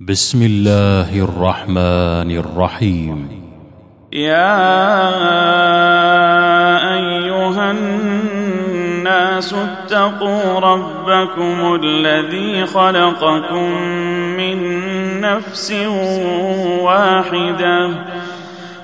بسم الله الرحمن الرحيم. يا أيها الناس اتقوا ربكم الذي خلقكم من نفس واحدة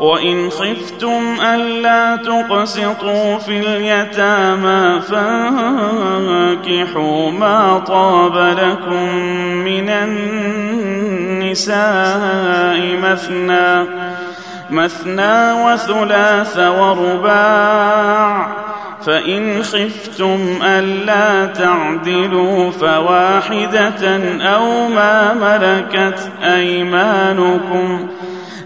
وإن خفتم ألا تقسطوا في اليتامى فانكحوا ما طاب لكم من النساء مثنى مثنى وثلاث ورباع. فإن خفتم ألا تعدلوا فواحدة أو ما ملكت أيمانكم.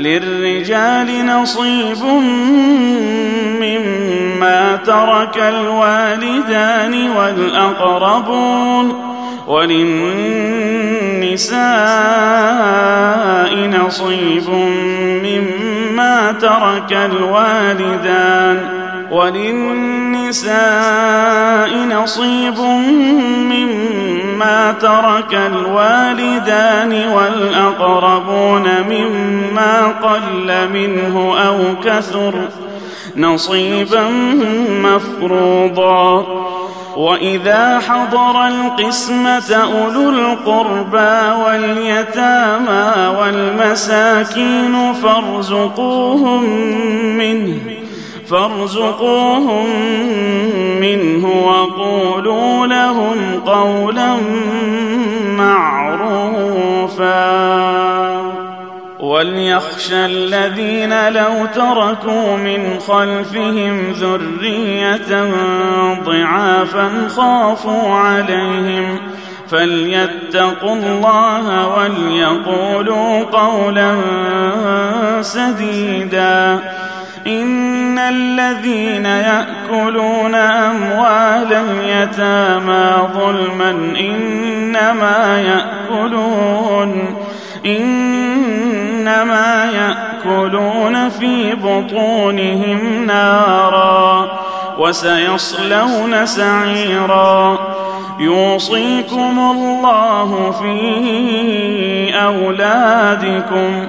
للرجال نصيب مما ترك الوالدان والأقربون وللنساء نصيب مما ترك الوالدان وللنساء نصيب مما ترك الوالدان والأقربون مما قل منه أو كثر نصيبا مفروضا واذا حضر القسمه اولو القربى واليتامى والمساكين فارزقوهم منه فارزقوهم منه وقولوا لهم قولا معروفا. وليخشى الذين لو تركوا من خلفهم ذرية ضعافا خافوا عليهم. فليتقوا الله وليقولوا قولا سديدا. ان الذين ياكلون اموال اليتامى ظلما انما ياكلون إن انما ياكلون في بطونهم نارا وسيصلون سعيرا يوصيكم الله في اولادكم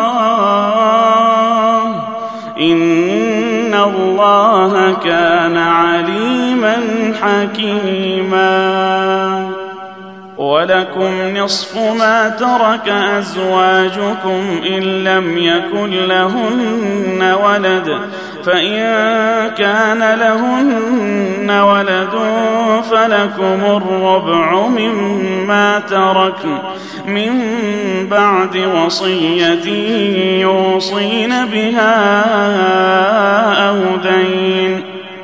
إن الله كان عليما حكيما ولكم نصف ما ترك أزواجكم إن لم يكن لهن ولد. فإن كان لهن ولد فلكم الربع مما تركن. من بعد وصية يوصين بها أو دين.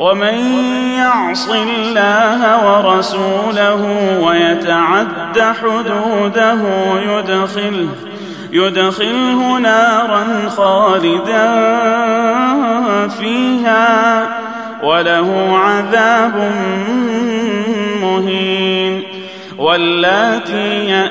ومن يعص الله ورسوله ويتعد حدوده يدخله يدخله نارا خالدا فيها وله عذاب مهين واللاتي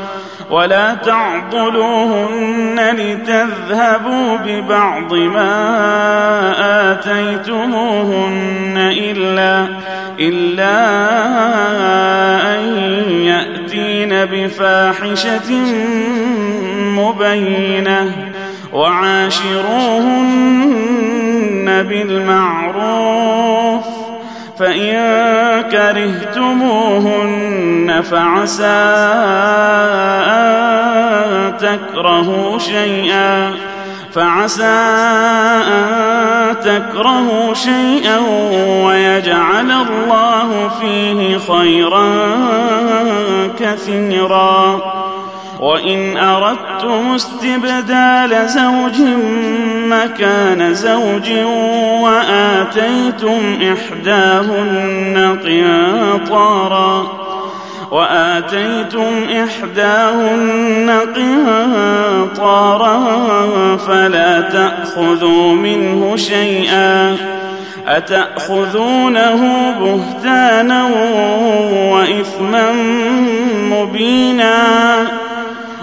ولا تعضلوهن لتذهبوا ببعض ما آتيتموهن إلا إلا أن يأتين بفاحشة مبينة وعاشروهن بالمعروف فإن كرهتموهن فعسى أن تكرهوا شيئا فعسى أن تكرهوا شيئا ويجعل الله فيه خيرا كثيرا. وإن أردتم استبدال زوج مكان زوج وآتيتم إحداهن قنطارا وآتيتم إحداهن قنطارا فلا تأخذوا منه شيئا أتأخذونه بهتانا وإثما مبينا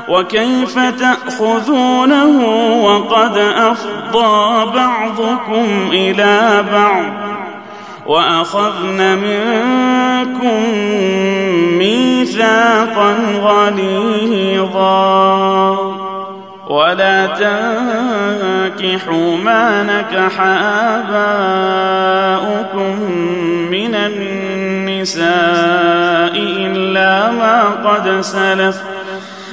وكيف تأخذونه وقد أفضى بعضكم إلى بعض وأخذن منكم ميثاقا غليظا. ولا تنكحوا ما نكح آباؤكم من النساء إلا ما قد سلف.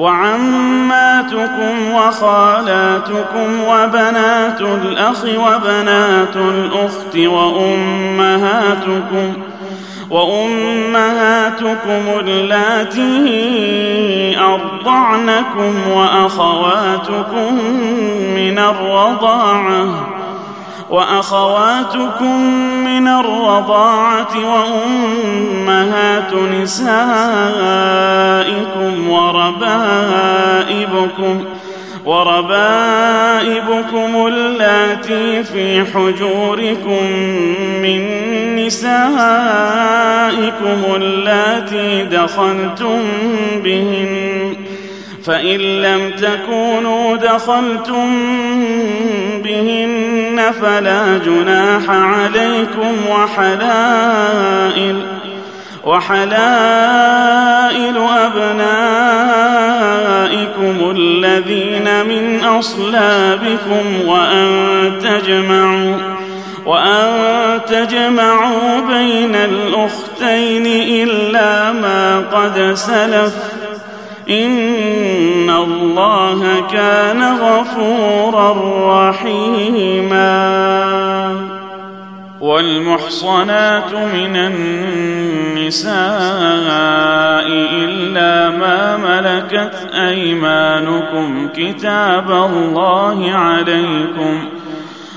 وعماتكم وخالاتكم وبنات الأخ وبنات الأخت وأمهاتكم وأمهاتكم اللاتي أرضعنكم وأخواتكم من الرضاعة وأخواتكم من الرضاعة وأمهات نسائكم وربائبكم وربائبكم اللاتي في حجوركم من نسائكم اللاتي دخلتم بهن فإن لم تكونوا دخلتم بهن فلا جناح عليكم وحلائل وحلائل أبنائكم الذين من أصلابكم وأن تجمعوا وأن تجمعوا بين الأختين إلا ما قد سلف إن الله كان غفورا رحيما والمحصنات من النساء إلا ما ملكت أيمانكم كتاب الله عليكم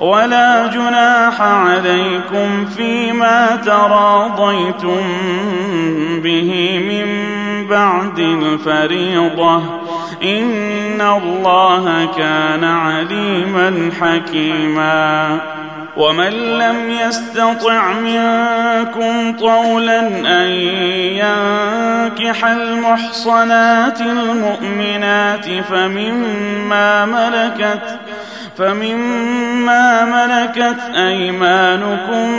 ولا جناح عليكم فيما تراضيتم به من بعد الفريضة. إن الله كان عليما حكيما. ومن لم يستطع منكم طولا أن ينكح المحصنات المؤمنات فمما ملكت فمما ملكت أيمانكم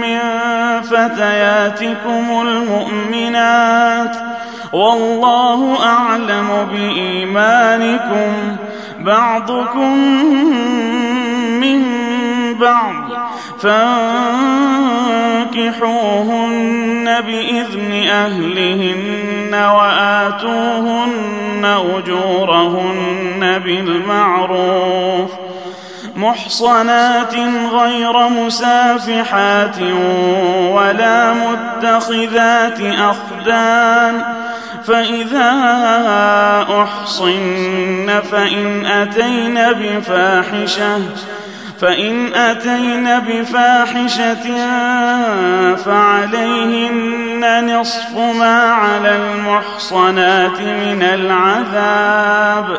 من فتياتكم المؤمنات والله أعلم بإيمانكم بعضكم من بعض فانكحوهن بإذن أهلهن وآتوهن أجورهن بالمعروف ۖ محصنات غير مسافحات ولا متخذات أخدان فإذا أحصن فإن أتين بفاحشة فإن أتين بفاحشة فعليهن نصف ما على المحصنات من العذاب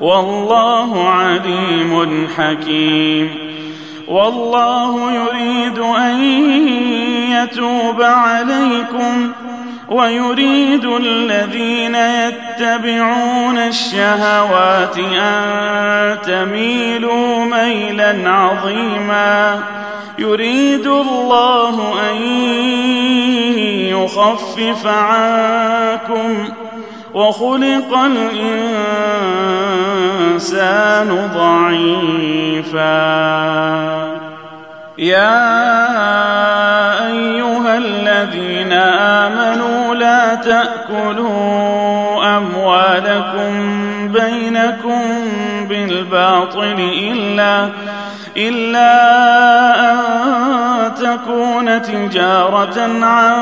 والله عليم حكيم. والله يريد أن يتوب عليكم ويريد الذين يتبعون الشهوات أن تميلوا ميلا عظيما. يريد الله أن يخفف عنكم وخلق الإنسان ضعيفا. يا أيها الذين آمنوا لا تأكلوا أموالكم بينكم بالباطل إلا إلا أن تكون تجارة عن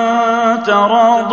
تراض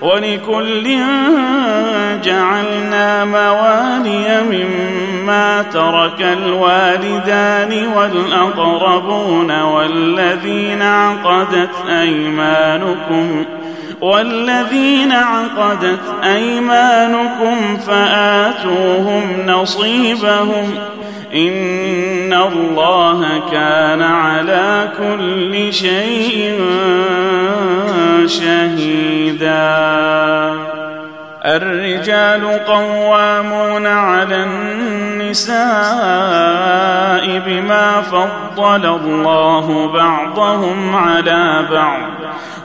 ولكل جعلنا موالي مما ترك الوالدان والأقربون والذين عقدت أيمانكم والذين عقدت أيمانكم فآتوهم نصيبهم إن الله كان على كل شيء شهيداً. الرجال قوامون على النساء بما فضل الله بعضهم على بعض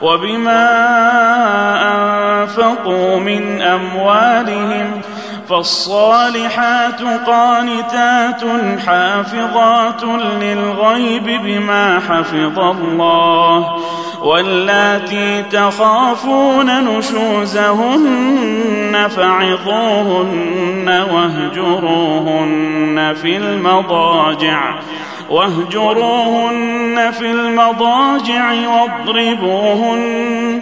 وبما انفقوا من اموالهم فالصالحات قانتات حافظات للغيب بما حفظ الله واللاتي تخافون نشوزهن فعظوهن واهجروهن في المضاجع واهجروهن في المضاجع واضربوهن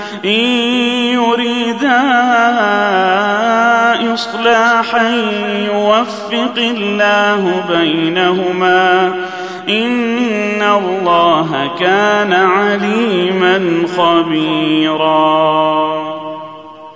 إن يريدا إصلاحا يوفق الله بينهما. إن الله كان عليما خبيرا.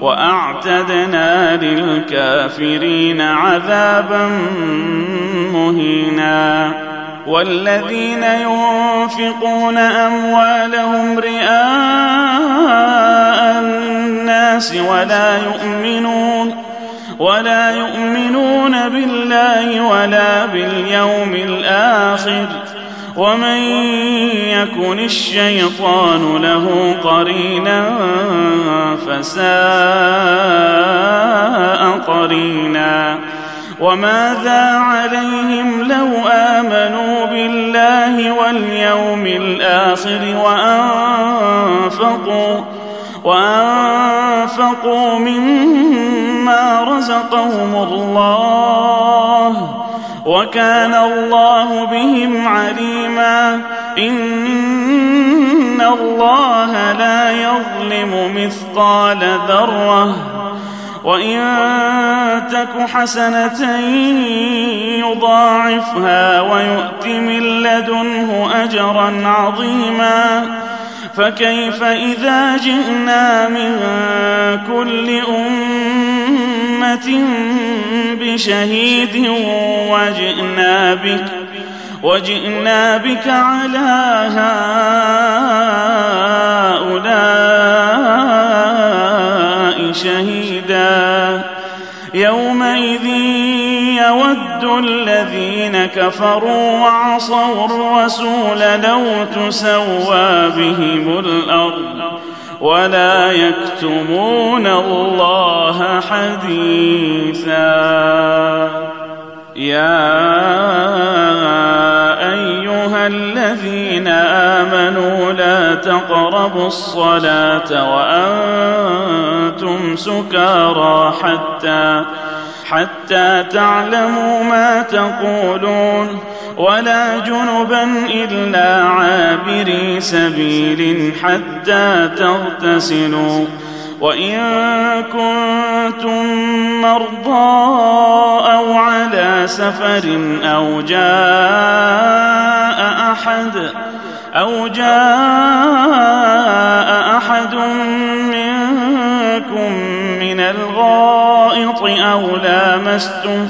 وأعتدنا للكافرين عذابا مهينا. والذين ينفقون أموالهم رئاء الناس ولا يؤمنون ولا يؤمنون بالله ولا باليوم الآخر. ومن يكن الشيطان له قرينا فساء قرينا وماذا عليهم لو آمنوا بالله واليوم الآخر وأنفقوا وأنفقوا مما رزقهم الله وكان الله بهم عليما. إن الله لا يظلم مثقال ذرة. وإن تك حسنه يضاعفها ويؤت من لدنه أجرا عظيما. فكيف إذا جئنا من كل أمة بشهيد وجئنا بك وجئنا بك على هؤلاء شهيدا. يومئذ يود الذين كفروا وعصوا الرسول لو تسوى بهم الأرض. ولا يكتمون الله حديثا. يا أيها الذين آمنوا لا تقربوا الصلاة وأنتم سكارى حتى حتى تعلموا ما تقولون ولا جنبا إلا عابري سبيل حتى تغتسلوا. وإن كنتم مرضى أو على سفر أو جاء أحد أو جاء أو لامستم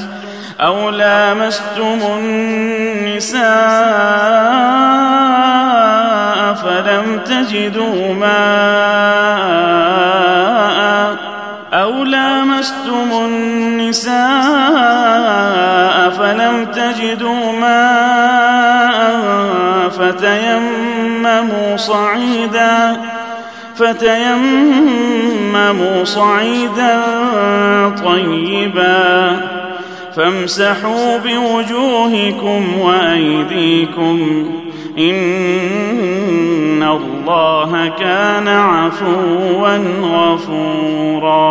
أو لامستم النساء فلم تجدوا ماء أو لامستم النساء فلم تجدوا ماء فتيمموا صعيدا فتيمموا صعيدا طيبا. فامسحوا بوجوهكم وأيديكم. إن الله كان عفوا غفورا.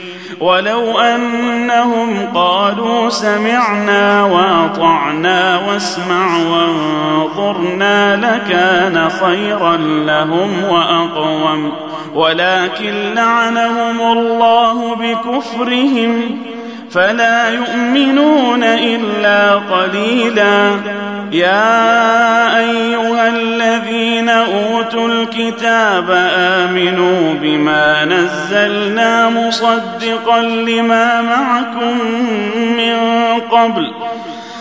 ولو أنهم قالوا سمعنا وأطعنا واسمع وانظرنا لكان خيرا لهم وأقوم. ولكن لعنهم الله بكفرهم. فلا يؤمنون إلا قليلا. يا أيها الذين أوتوا الكتاب آمنوا بما نزلنا مصدقا لما معكم من قبل.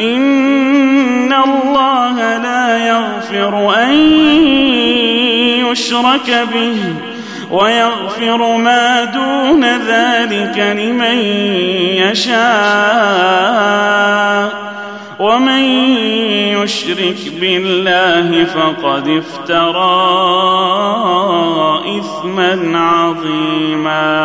إن الله لا يغفر أن يشرك به ويغفر ما دون ذلك لمن يشاء. ومن يشرك بالله فقد افترى إثما عظيما.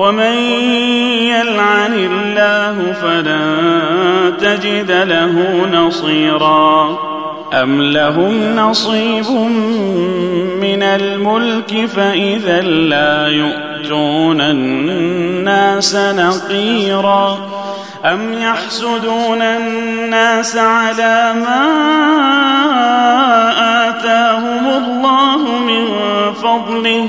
ومن يلعن الله فلن تجد له نصيرا. ام لهم نصيب من الملك فاذا لا يؤتون الناس نقيرا. ام يحسدون الناس على ما اتاهم الله من فضله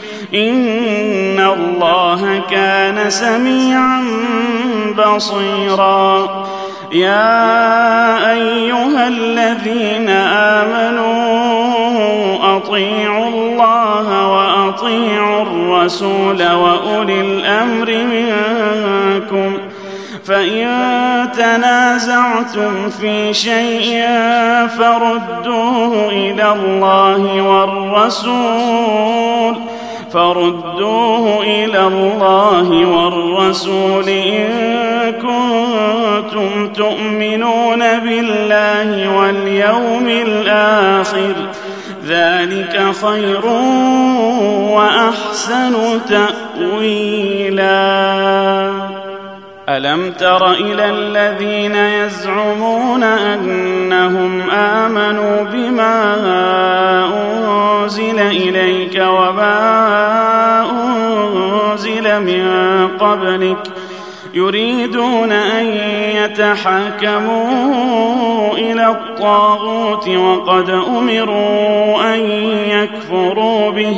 ان الله كان سميعا بصيرا. يا ايها الذين امنوا اطيعوا الله واطيعوا الرسول واولي الامر منكم فان تنازعتم في شيء فردوه إلى الله والرسول فردوه إلى الله والرسول إن كنتم تؤمنون بالله واليوم الآخر ذلك خير وأحسن تأويلا. ألم تر إلى الذين يزعمون أنهم آمنوا بما أنزل إليك وما أنزل من قبلك يريدون أن يتحاكموا إلى الطاغوت وقد أمروا أن يكفروا به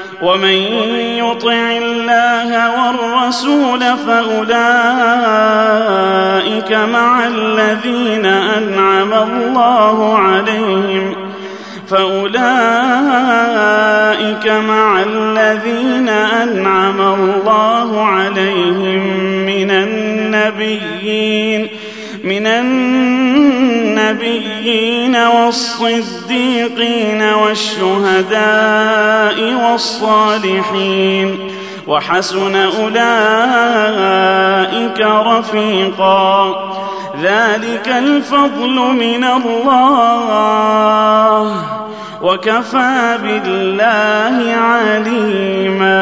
ومن يطع الله والرسول فأولئك مع الذين أنعم الله عليهم. فأولئك مع الذين النبيين والصديقين والشهداء والصالحين وحسن أولئك رفيقا. ذلك الفضل من الله. وكفى بالله عليما.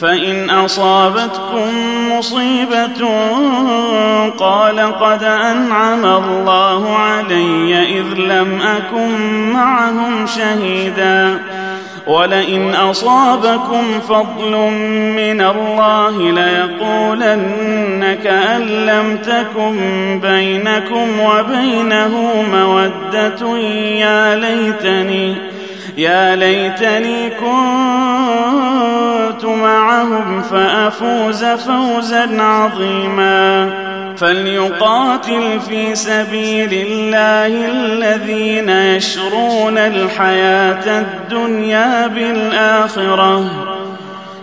فإن أصابتكم مصيبة قال قد أنعم الله علي إذ لم أكن معهم شهيدا. ولئن أصابكم فضل من الله ليقولن كان لم تكن بينكم وبينه مودة يا ليتني يا ليتني كنت معهم فأفوز فوزا عظيما. فليقاتل في سبيل الله الذين يشرون الحياة الدنيا بالآخرة.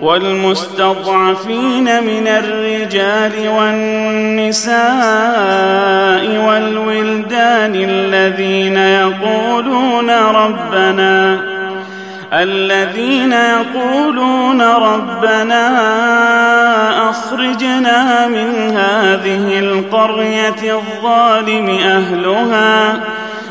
والمستضعفين من الرجال والنساء والولدان الذين يقولون ربنا الذين يقولون ربنا أخرجنا من هذه القرية الظالم أهلها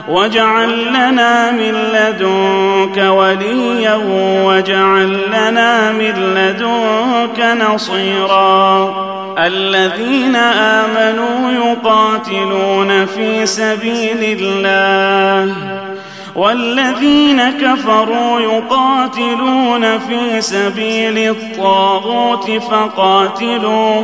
واجعل لنا من لدنك وليا واجعل لنا من لدنك نصيرا الذين امنوا يقاتلون في سبيل الله والذين كفروا يقاتلون في سبيل الطاغوت فقاتلوا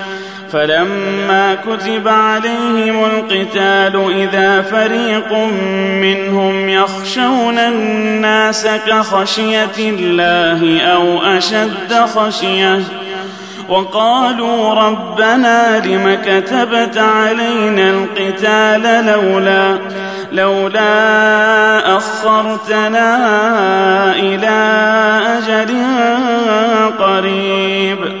فلما كتب عليهم القتال إذا فريق منهم يخشون الناس كخشية الله أو أشد خشية وقالوا ربنا لم كتبت علينا القتال لولا لولا أخرتنا إلى أجل قريب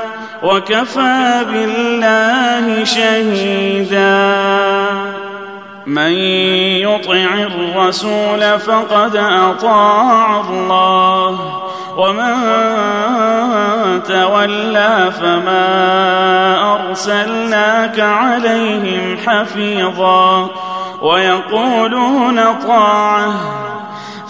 وكفى بالله شهيدا. من يطع الرسول فقد أطاع الله ومن تولى فما أرسلناك عليهم حفيظا. ويقولون طاعة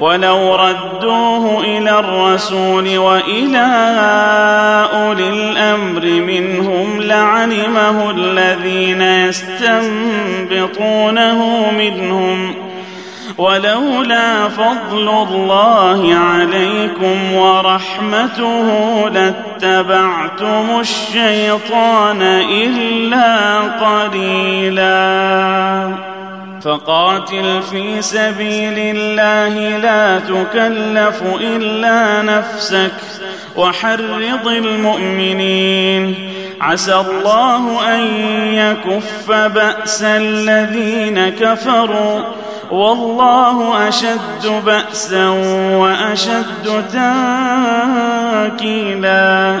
ولو ردوه إلى الرسول وإلى أولي الأمر منهم لعلمه الذين يستنبطونه منهم. ولولا فضل الله عليكم ورحمته لاتبعتم الشيطان إلا قليلا. فقاتل في سبيل الله لا تكلف إلا نفسك وحرض المؤمنين. عسى الله أن يكف بأس الذين كفروا. والله أشد بأسا وأشد تاكيلا.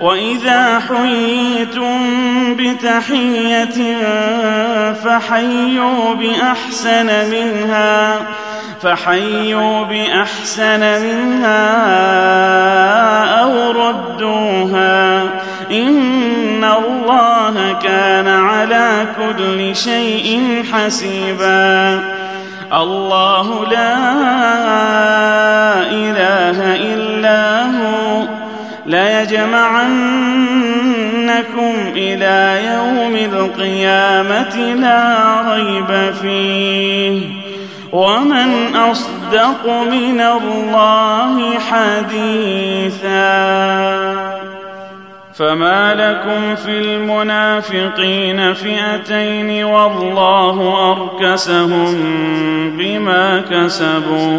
وإذا حييتم بتحية فحيوا بأحسن منها فحيوا بأحسن منها أو ردوها. إن الله كان على كل شيء حسيبا. الله لا إله إلا هو. ليجمعنكم إلى يوم القيامه لا ريب فيه ومن اصدق من الله حديثا فما لكم في المنافقين فئتين والله اركسهم بما كسبوا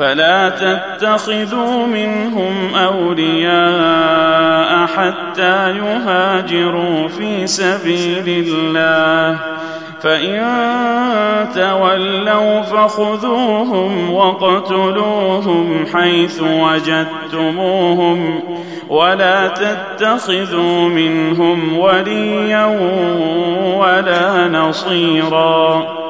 فلا تتخذوا منهم أولياء حتى يهاجروا في سبيل الله. فإن تولوا فخذوهم واقتلوهم حيث وجدتموهم ولا تتخذوا منهم وليا ولا نصيرا.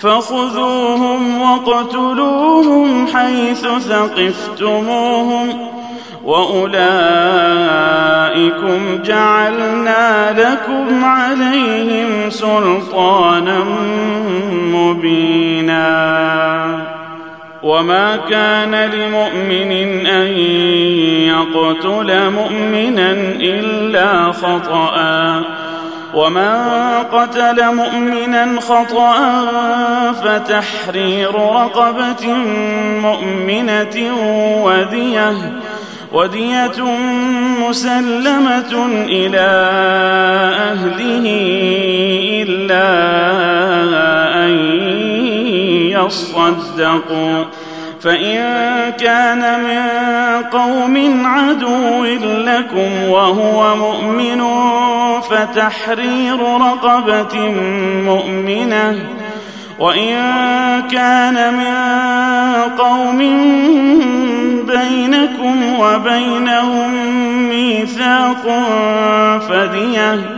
فخذوهم واقتلوهم حيث ثقفتموهم وأولئكم جعلنا لكم عليهم سلطانا مبينا. وما كان لمؤمن أن يقتل مؤمنا إلا خطأ. ومن قتل مؤمنا خطأ فتحرير رقبة مؤمنة وديه ودية مسلمة إلى أهله إلا أن يصدقوا فإن كان من قوم عدو لكم وهو مؤمن فتحرير رقبة مؤمنة. وإن كان من قوم بينكم وبينهم ميثاق فدية.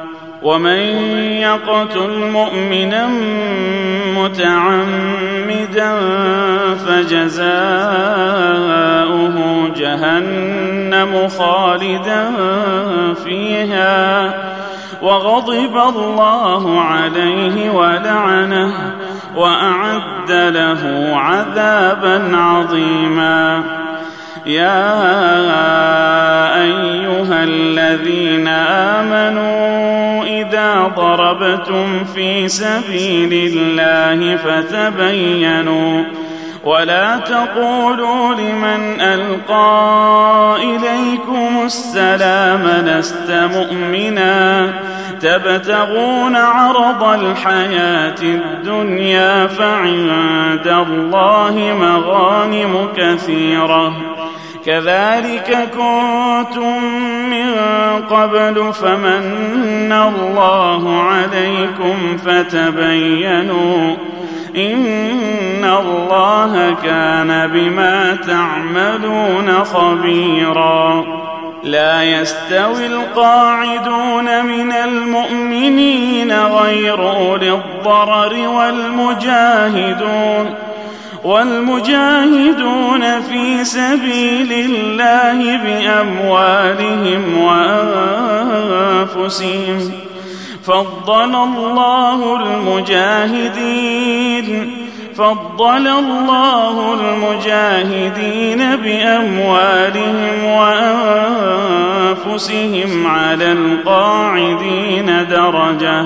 ومن يقتل مؤمنا متعمدا فجزاؤه جهنم خالدا فيها وغضب الله عليه ولعنه وأعد له عذابا عظيما. يا أيها الذين آمنوا اذا ضربتم في سبيل الله فتبينوا ولا تقولوا لمن ألقى إليكم السلام لست مؤمنا تبتغون عرض الحياة الدنيا فعند الله مغانم كثيرة كذلك كنتم من قبل فمن الله عليكم فتبينوا إن الله كان بما تعملون خبيرا. لا يستوي القاعدون من المؤمنين غير أولي الضرر والمجاهدون. والمجاهدون في سبيل الله بأموالهم وأنفسهم. فضل الله المجاهدين فضل الله المجاهدين بأموالهم وأنفسهم على القاعدين درجة.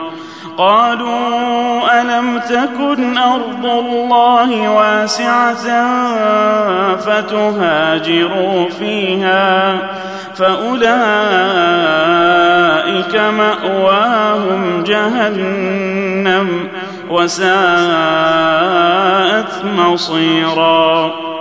قالوا ألم تكن أرض الله واسعة فتهاجروا فيها فأولئك مأواهم جهنم وساءت مصيرا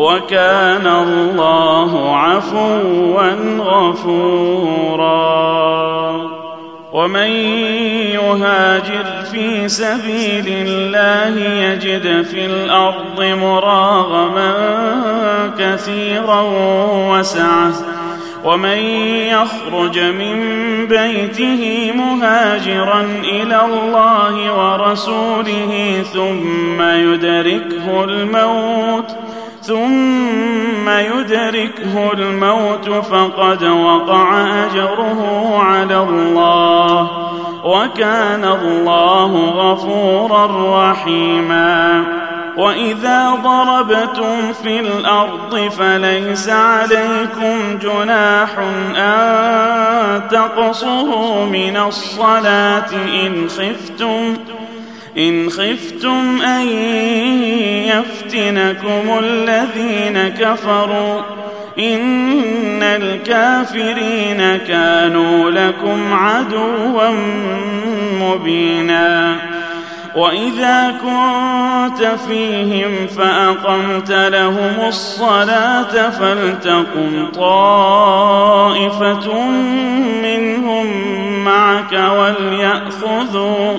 وكان الله عفوا غفورا. ومن يهاجر في سبيل الله يجد في الأرض مراغما كثيرا وسعة. ومن يخرج من بيته مهاجرا إلى الله ورسوله ثم يدركه الموت ثم يدركه الموت فقد وقع أجره على الله وكان الله غفورا رحيما. وإذا ضربتم في الأرض فليس عليكم جناح أن تقصروا من الصلاة إن خفتم إن خفتم أن يفتنكم الذين كفروا إن الكافرين كانوا لكم عدوا مبينا وإذا كنت فيهم فأقمت لهم الصلاة فلتقم طائفة منهم معك وليأخذوا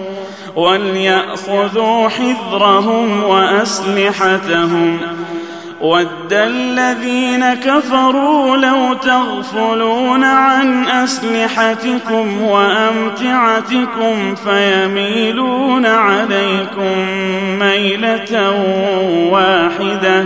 وليأخذوا حذرهم وأسلحتهم ود الذين كفروا لو تغفلون عن أسلحتكم وأمتعتكم فيميلون عليكم ميلة واحدة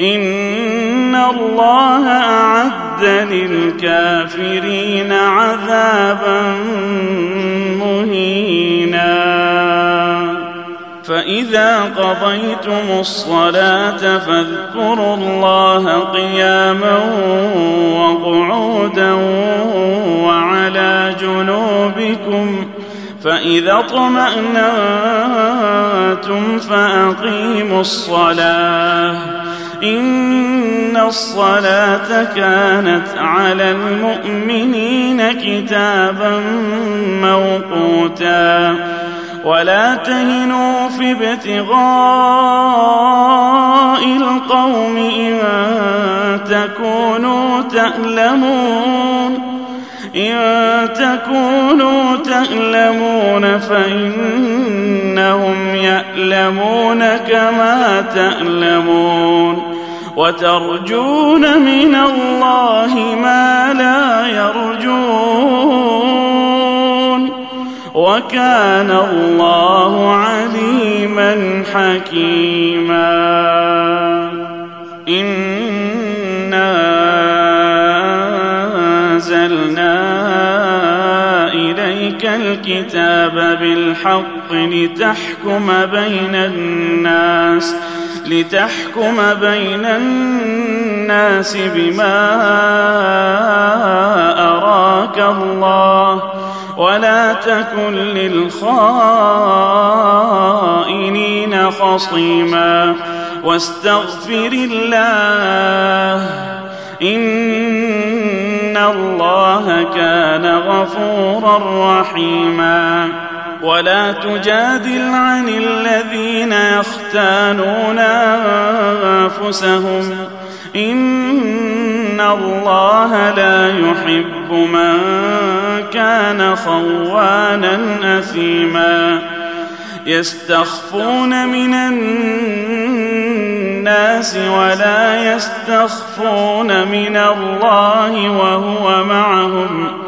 إن الله أعد للكافرين عذابا مهينا فإذا قضيتم الصلاة فاذكروا الله قياما وقعودا وعلى جنوبكم فإذا اطمأنتم فأقيموا الصلاة إن الصلاة كانت على المؤمنين كتابا موقوتا. ولا تهنوا في ابتغاء القوم إن تكونوا تألمون. إن تكونوا تألمون فإنهم يألمون كما تألمون. وترجون من الله ما لا يرجون وكان الله عليما حكيما إِنَّا إليك الكتاب بالحق لتحكم بين الناس لتحكم بين الناس بما أراك الله ولا تكن للخائنين خصيما واستغفر الله إن الله كان غفورا رحيما ولا تجادل عن الذين يختانون أنفسهم. إن الله لا يحب من كان خوانا أثيما. يستخفون من الناس ولا يستخفون من الله وهو معهم.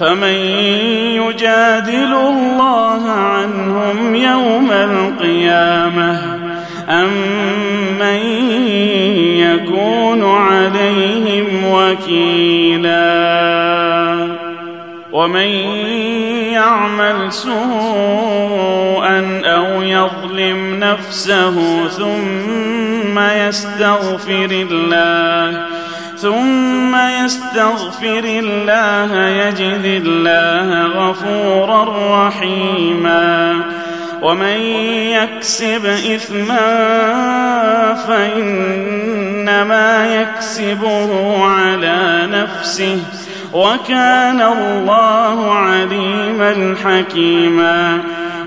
فمن يجادل الله عنهم يوم القيامة أم من يكون عليهم وكيلا ومن يعمل سوءا أو يظلم نفسه ثم يستغفر الله ثم يستغفر الله يجد الله غفورا رحيما. ومن يكسب إثما فإنما يكسبه على نفسه وكان الله عليما حكيما.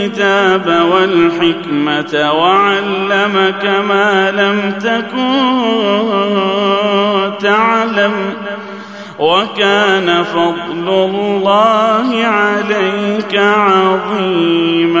الكتاب والحكمة وعلمك ما لم تكن تعلم وكان فضل الله عليك عظيما.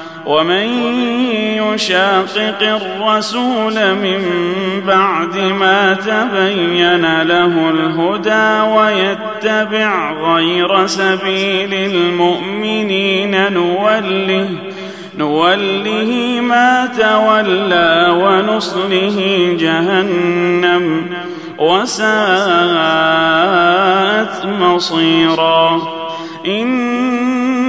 ومن يشاقق الرسول من بعد ما تبين له الهدى ويتبع غير سبيل المؤمنين نوله نوله ما تولى ونصله جهنم وساءت مصيرا.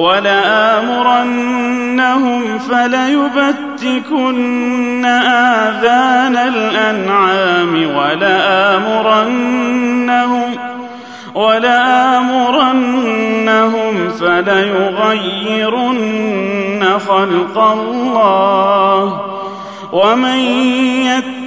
ولآمرنهم فليبتكن آذان الأنعام ولآمرنهم ولآمرنهم فليغيرن خلق الله ومن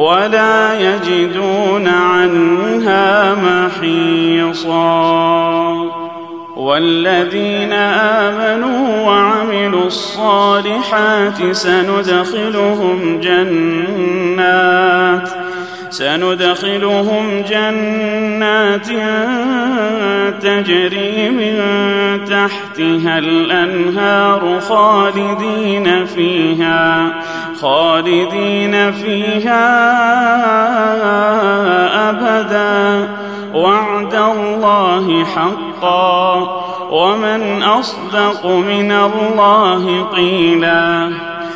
ولا يجدون عنها محيصا. والذين آمنوا وعملوا الصالحات سندخلهم جنات سندخلهم جنات تجري من تحتها الأنهار خالدين فيها خالدين فيها أبدا. وعد الله حقا. ومن أصدق من الله قيلا.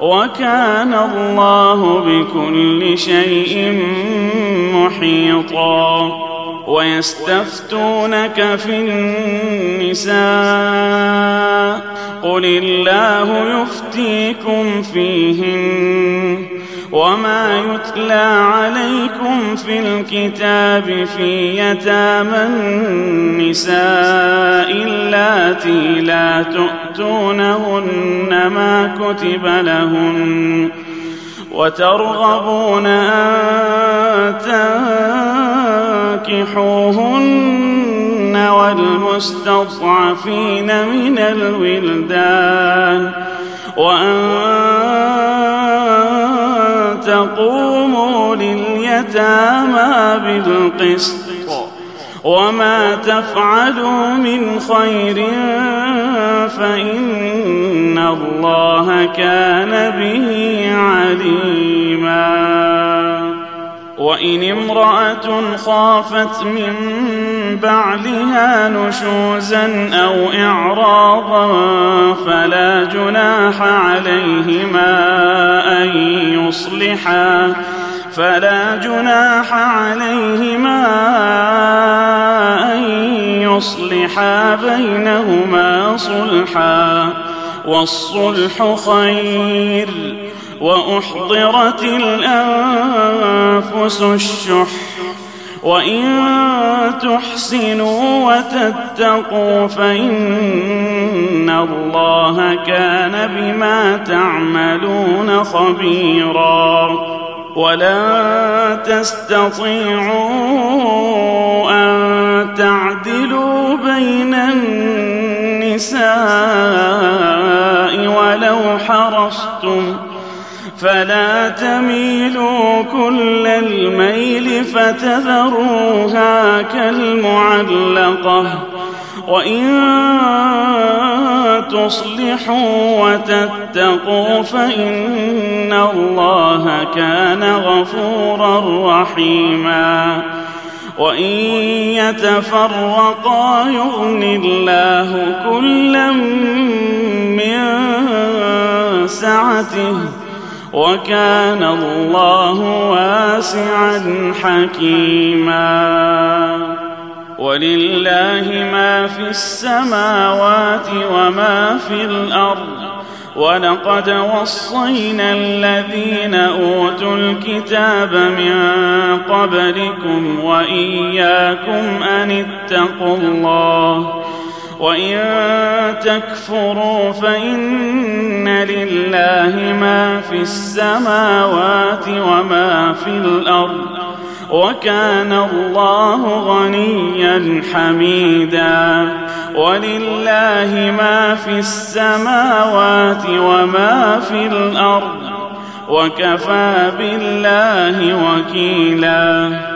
وكان الله بكل شيء محيطا. ويستفتونك في النساء. قل الله يفتيكم فيهن. وما يتلى عليكم في الكتاب في يتامى النساء اللاتي لا تؤتونهن ما كتب لهن وترغبون ان تنكحوهن والمستضعفين من الولدان وأن تقوموا لليتامى بالقسط وما تفعلوا من خير فإن الله كان به عليما وإن امرأة خافت من بعلها نشوزا أو إعراضا فلا جناح عليهما أن يصلحا. فلا جناح عليهما أن يصلحا بينهما صلحا. والصلح خير. وأحضرت الأنفس الشح. وإن تحسنوا وتتقوا فإن الله كان بما تعملون خبيراً. ولن تستطيعوا أن تعدلوا بين النساء ولو حرصتم فلا تميلوا كل الميل فتذروها كالمعلقة وإن تصلحوا وتتقوا فإن الله كان غفورا رحيما وإن يتفرقا يغن الله كلا من سعته وكان الله واسعا حكيما. ولله ما في السماوات وما في الأرض. ولقد وصينا الذين أوتوا الكتاب من قبلكم وإياكم أن اتقوا الله. وإن تكفروا فإن لله ما في السماوات وما في الأرض وكان الله غنيا حميدا ولله ما في السماوات وما في الأرض وكفى بالله وكيلا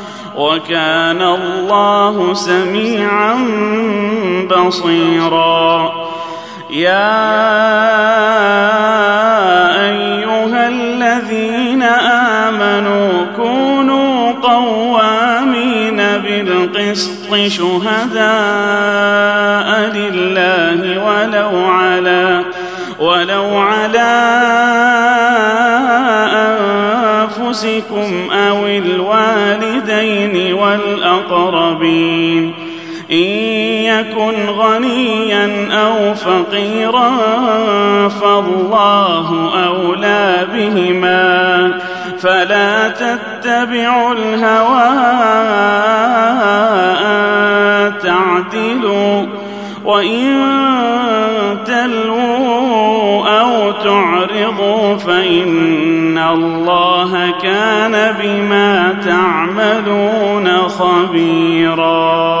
وكان الله سميعا بصيرا. يا أيها الذين آمنوا كونوا قوامين بالقسط شهداء لله ولو على ولو على أنفسكم يكن غنيا أو فقيرا فالله أولى بهما فلا تتبعوا الهوى أن تعدلوا وإن تلووا أو تعرضوا فإن الله كان بما تعملون خبيرا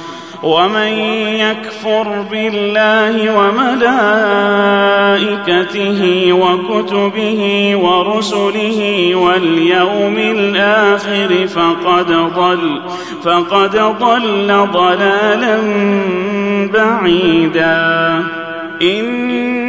ومن يكفر بالله وملائكته وكتبه ورسله واليوم الآخر فقد ضل فقد ضل ضلالا بعيدا.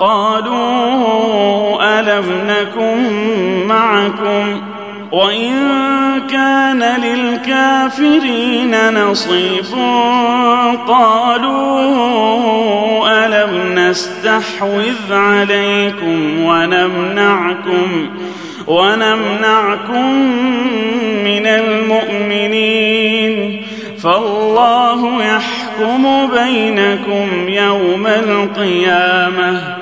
قالوا ألم نكن معكم وإن كان للكافرين نصيب قالوا ألم نستحوذ عليكم ونمنعكم ونمنعكم من المؤمنين فالله يحكم بينكم يوم القيامة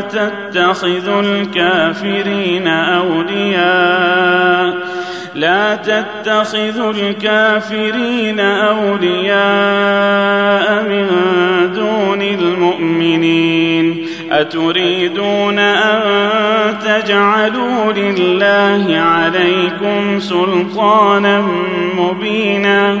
تتخذوا الكافرين أولياء. لا تتخذوا الكافرين أولياء من دون المؤمنين. أتريدون أن تجعلوا لله عليكم سلطانا مبينا.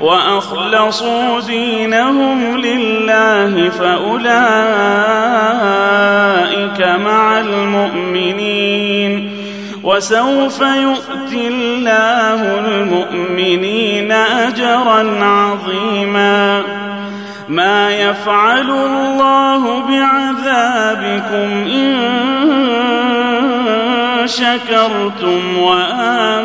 وأخلصوا دينهم لله فأولئك مع المؤمنين. وسوف يؤتي الله المؤمنين اجرا عظيما. ما يفعل الله بعذابكم إن شكرتم وآمنتم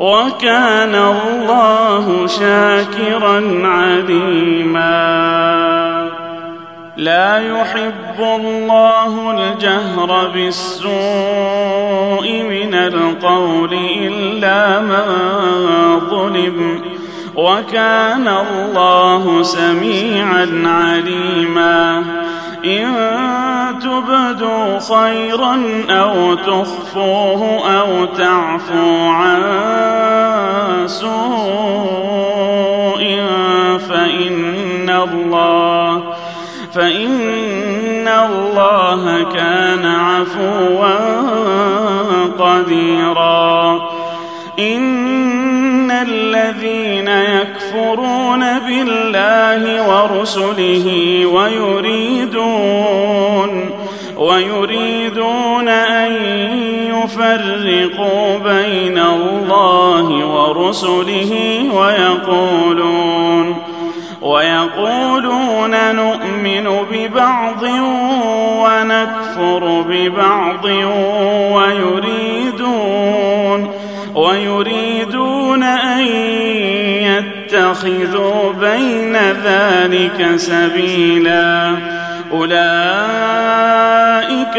وكان الله شاكرا عليما. لا يحب الله الجهر بالسوء من القول إلا من ظلم. وكان الله سميعا عليما. إن تبدوا خيرا أو تخفوه أو تعفو عن سوء فإن الله فإن الله كان عفوا قديرا. إن الذين يكفرون بالله ورسله ويريدون ويريدون أن يفرقوا بين الله ورسله ويقولون ويقولون نؤمن ببعض ونكفر ببعض ويريدون ويريدون يتخذوا بين ذلك سبيلا. أولئك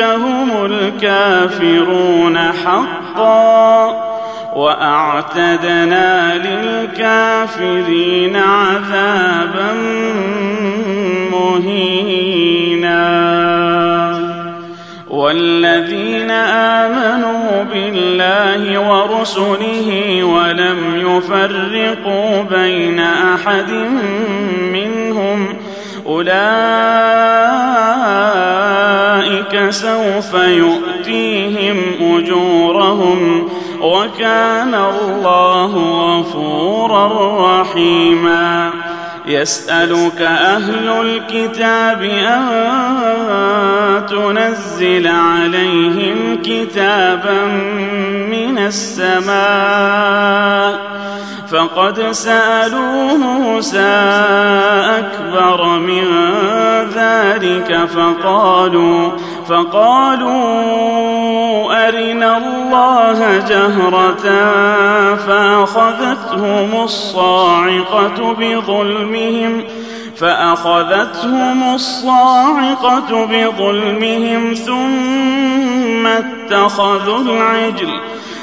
هم الكافرون حقا. وأعتدنا للكافرين عذابا مهينا. والذين آمنوا بالله ورسله ولم يفرقوا بين أحد منهم أولئك سوف يؤتيهم أجورهم وكان الله غفورا رحيما يسألك أهل الكتاب أن تنزل عليهم كتابا من السماء فقد سألوا موسى أكبر من ذلك فقالوا فقالوا أرنا الله جهرة فأخذتهم الصاعقة بظلمهم فأخذتهم الصاعقة بظلمهم ثم اتخذوا العجل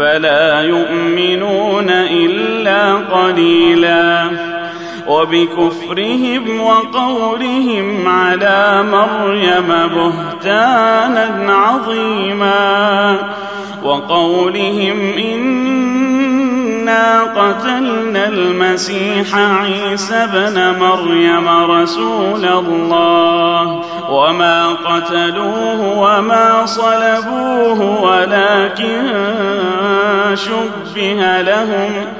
فلا يؤمنون إلا قليلا. وبكفرهم وقولهم على مريم بهتانا عظيما. وقولهم انا قتلنا المسيح عيسى ابن مريم رسول الله. وما قتلوه وما صلبوه ولكن شبه لهم.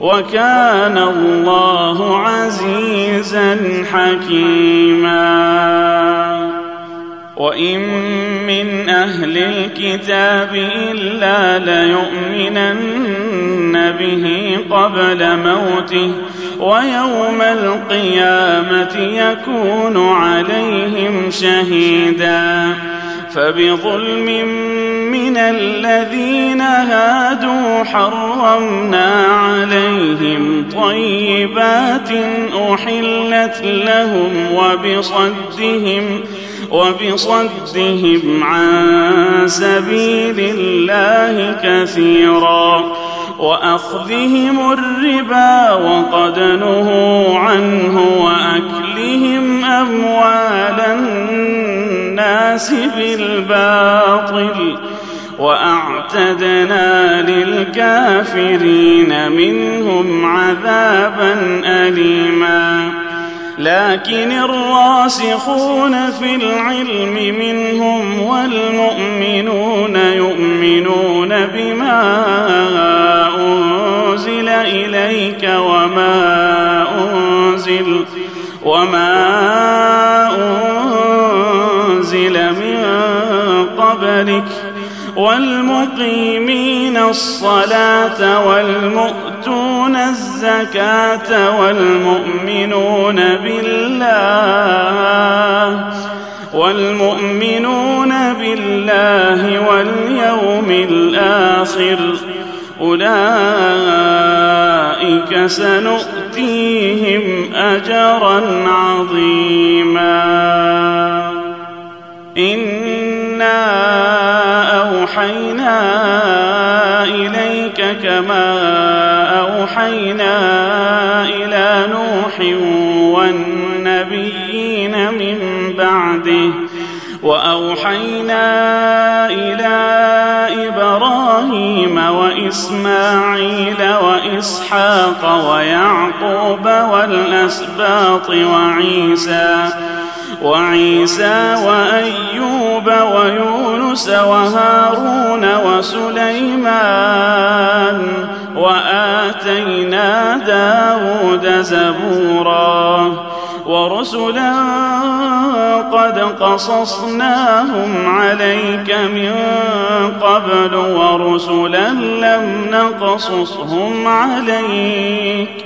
وكان الله عزيزا حكيما. وإن من أهل الكتاب إلا ليؤمنن به قبل موته ويوم القيامة يكون عليهم شهيدا. فبظلم من الذين هادوا حرمنا عليهم طيبات أحلت لهم وبصدهم وبصدهم عن سبيل الله كثيرا. وأخذهم الربا وقد نهوا عنه وأكلهم أموال الناس بالباطل وأعتدنا للكافرين منهم عذابا اليما. لكن الراسخون في العلم منهم والمؤمنون يؤمنون بما أنزل إليك وما أنزل وما انزل والمقيمين الصلاة والمؤتون الزكاة والمؤمنون بالله والمؤمنون بالله واليوم الآخر أولئك سنؤتيهم أجرا عظيما. أوحينا إليك كما أوحينا إلى نوح والنبيين من بعده وأوحينا إلى إبراهيم وإسماعيل وإسحاق ويعقوب والأسباط وعيسى وعيسى وأيوب ويونس وهارون وسليمان وآتينا داود زبورا ورسلا قد قصصناهم عليك من قبل ورسلا لم نقصصهم عليك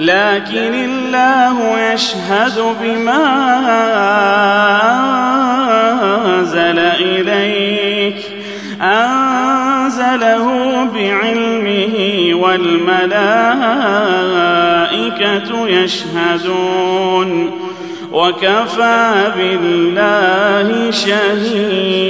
لكن الله يشهد بما أنزل إليك. أنزله بعلمه والملائكة يشهدون. وكفى بالله شهيدا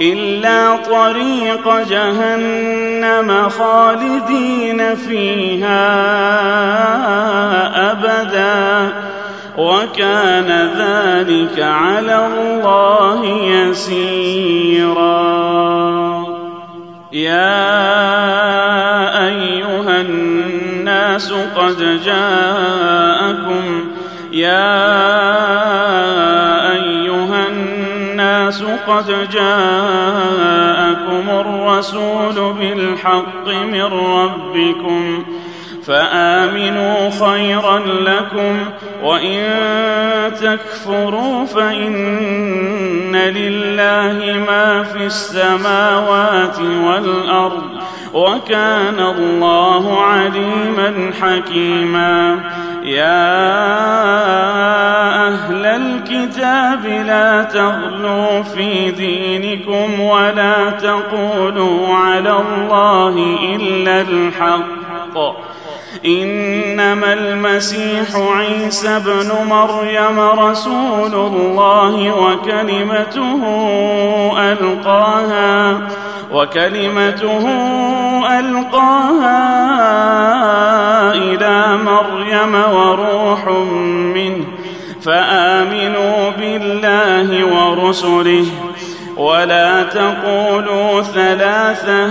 إلا طريق جهنم خالدين فيها أبدا. وكان ذلك على الله يسيرا. يا أيها الناس قد جاءكم يا الناس قد جاءكم الرسول بالحق من ربكم فآمنوا خيرا لكم وإن تكفروا فإن لله ما في السماوات والأرض وكان الله عليما حكيما. يا أهل الكتاب لا تغلوا في دينكم ولا تقولوا على الله إلا الحق. إنما المسيح عيسى ابن مريم رسول الله وكلمته ألقاها وكلمته ألقاها إلى مريم وروح منه فآمنوا بالله ورسله ولا تقولوا ثلاثة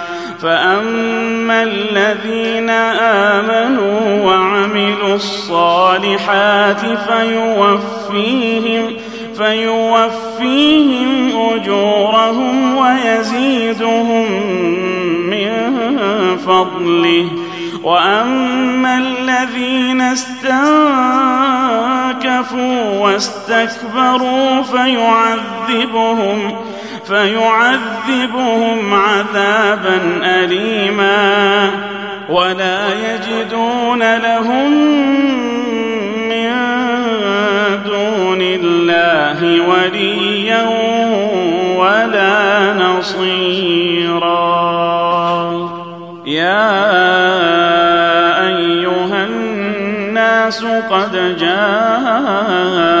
فاما الذين امنوا وعملوا الصالحات فيوفيهم فيوفيهم اجورهم ويزيدهم من فضله واما الذين استنكفوا واستكبروا فيعذبهم فيعذبهم عذابا اليما ولا يجدون لهم من دون الله وليا ولا نصيرا. يا أيها الناس قد جاءكم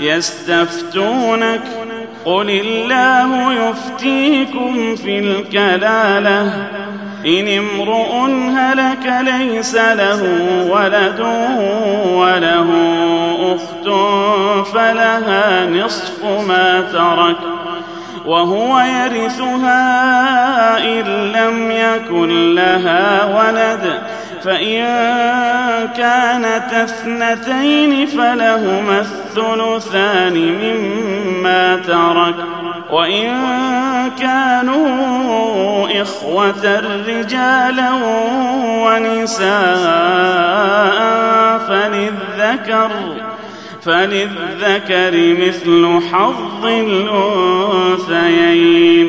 يستفتونك. قل الله يفتيكم في الكلالة. إن امرؤ هلك ليس له ولد وله أخت فلها نصف ما ترك. وهو يرثها إن لم يكن لها ولد. فإن كانت اثنتين فلهما الثلثان مما ترك. وإن كانوا إخوة رجالا ونساء فللذكر فللذكر مثل حظ الأنثيين.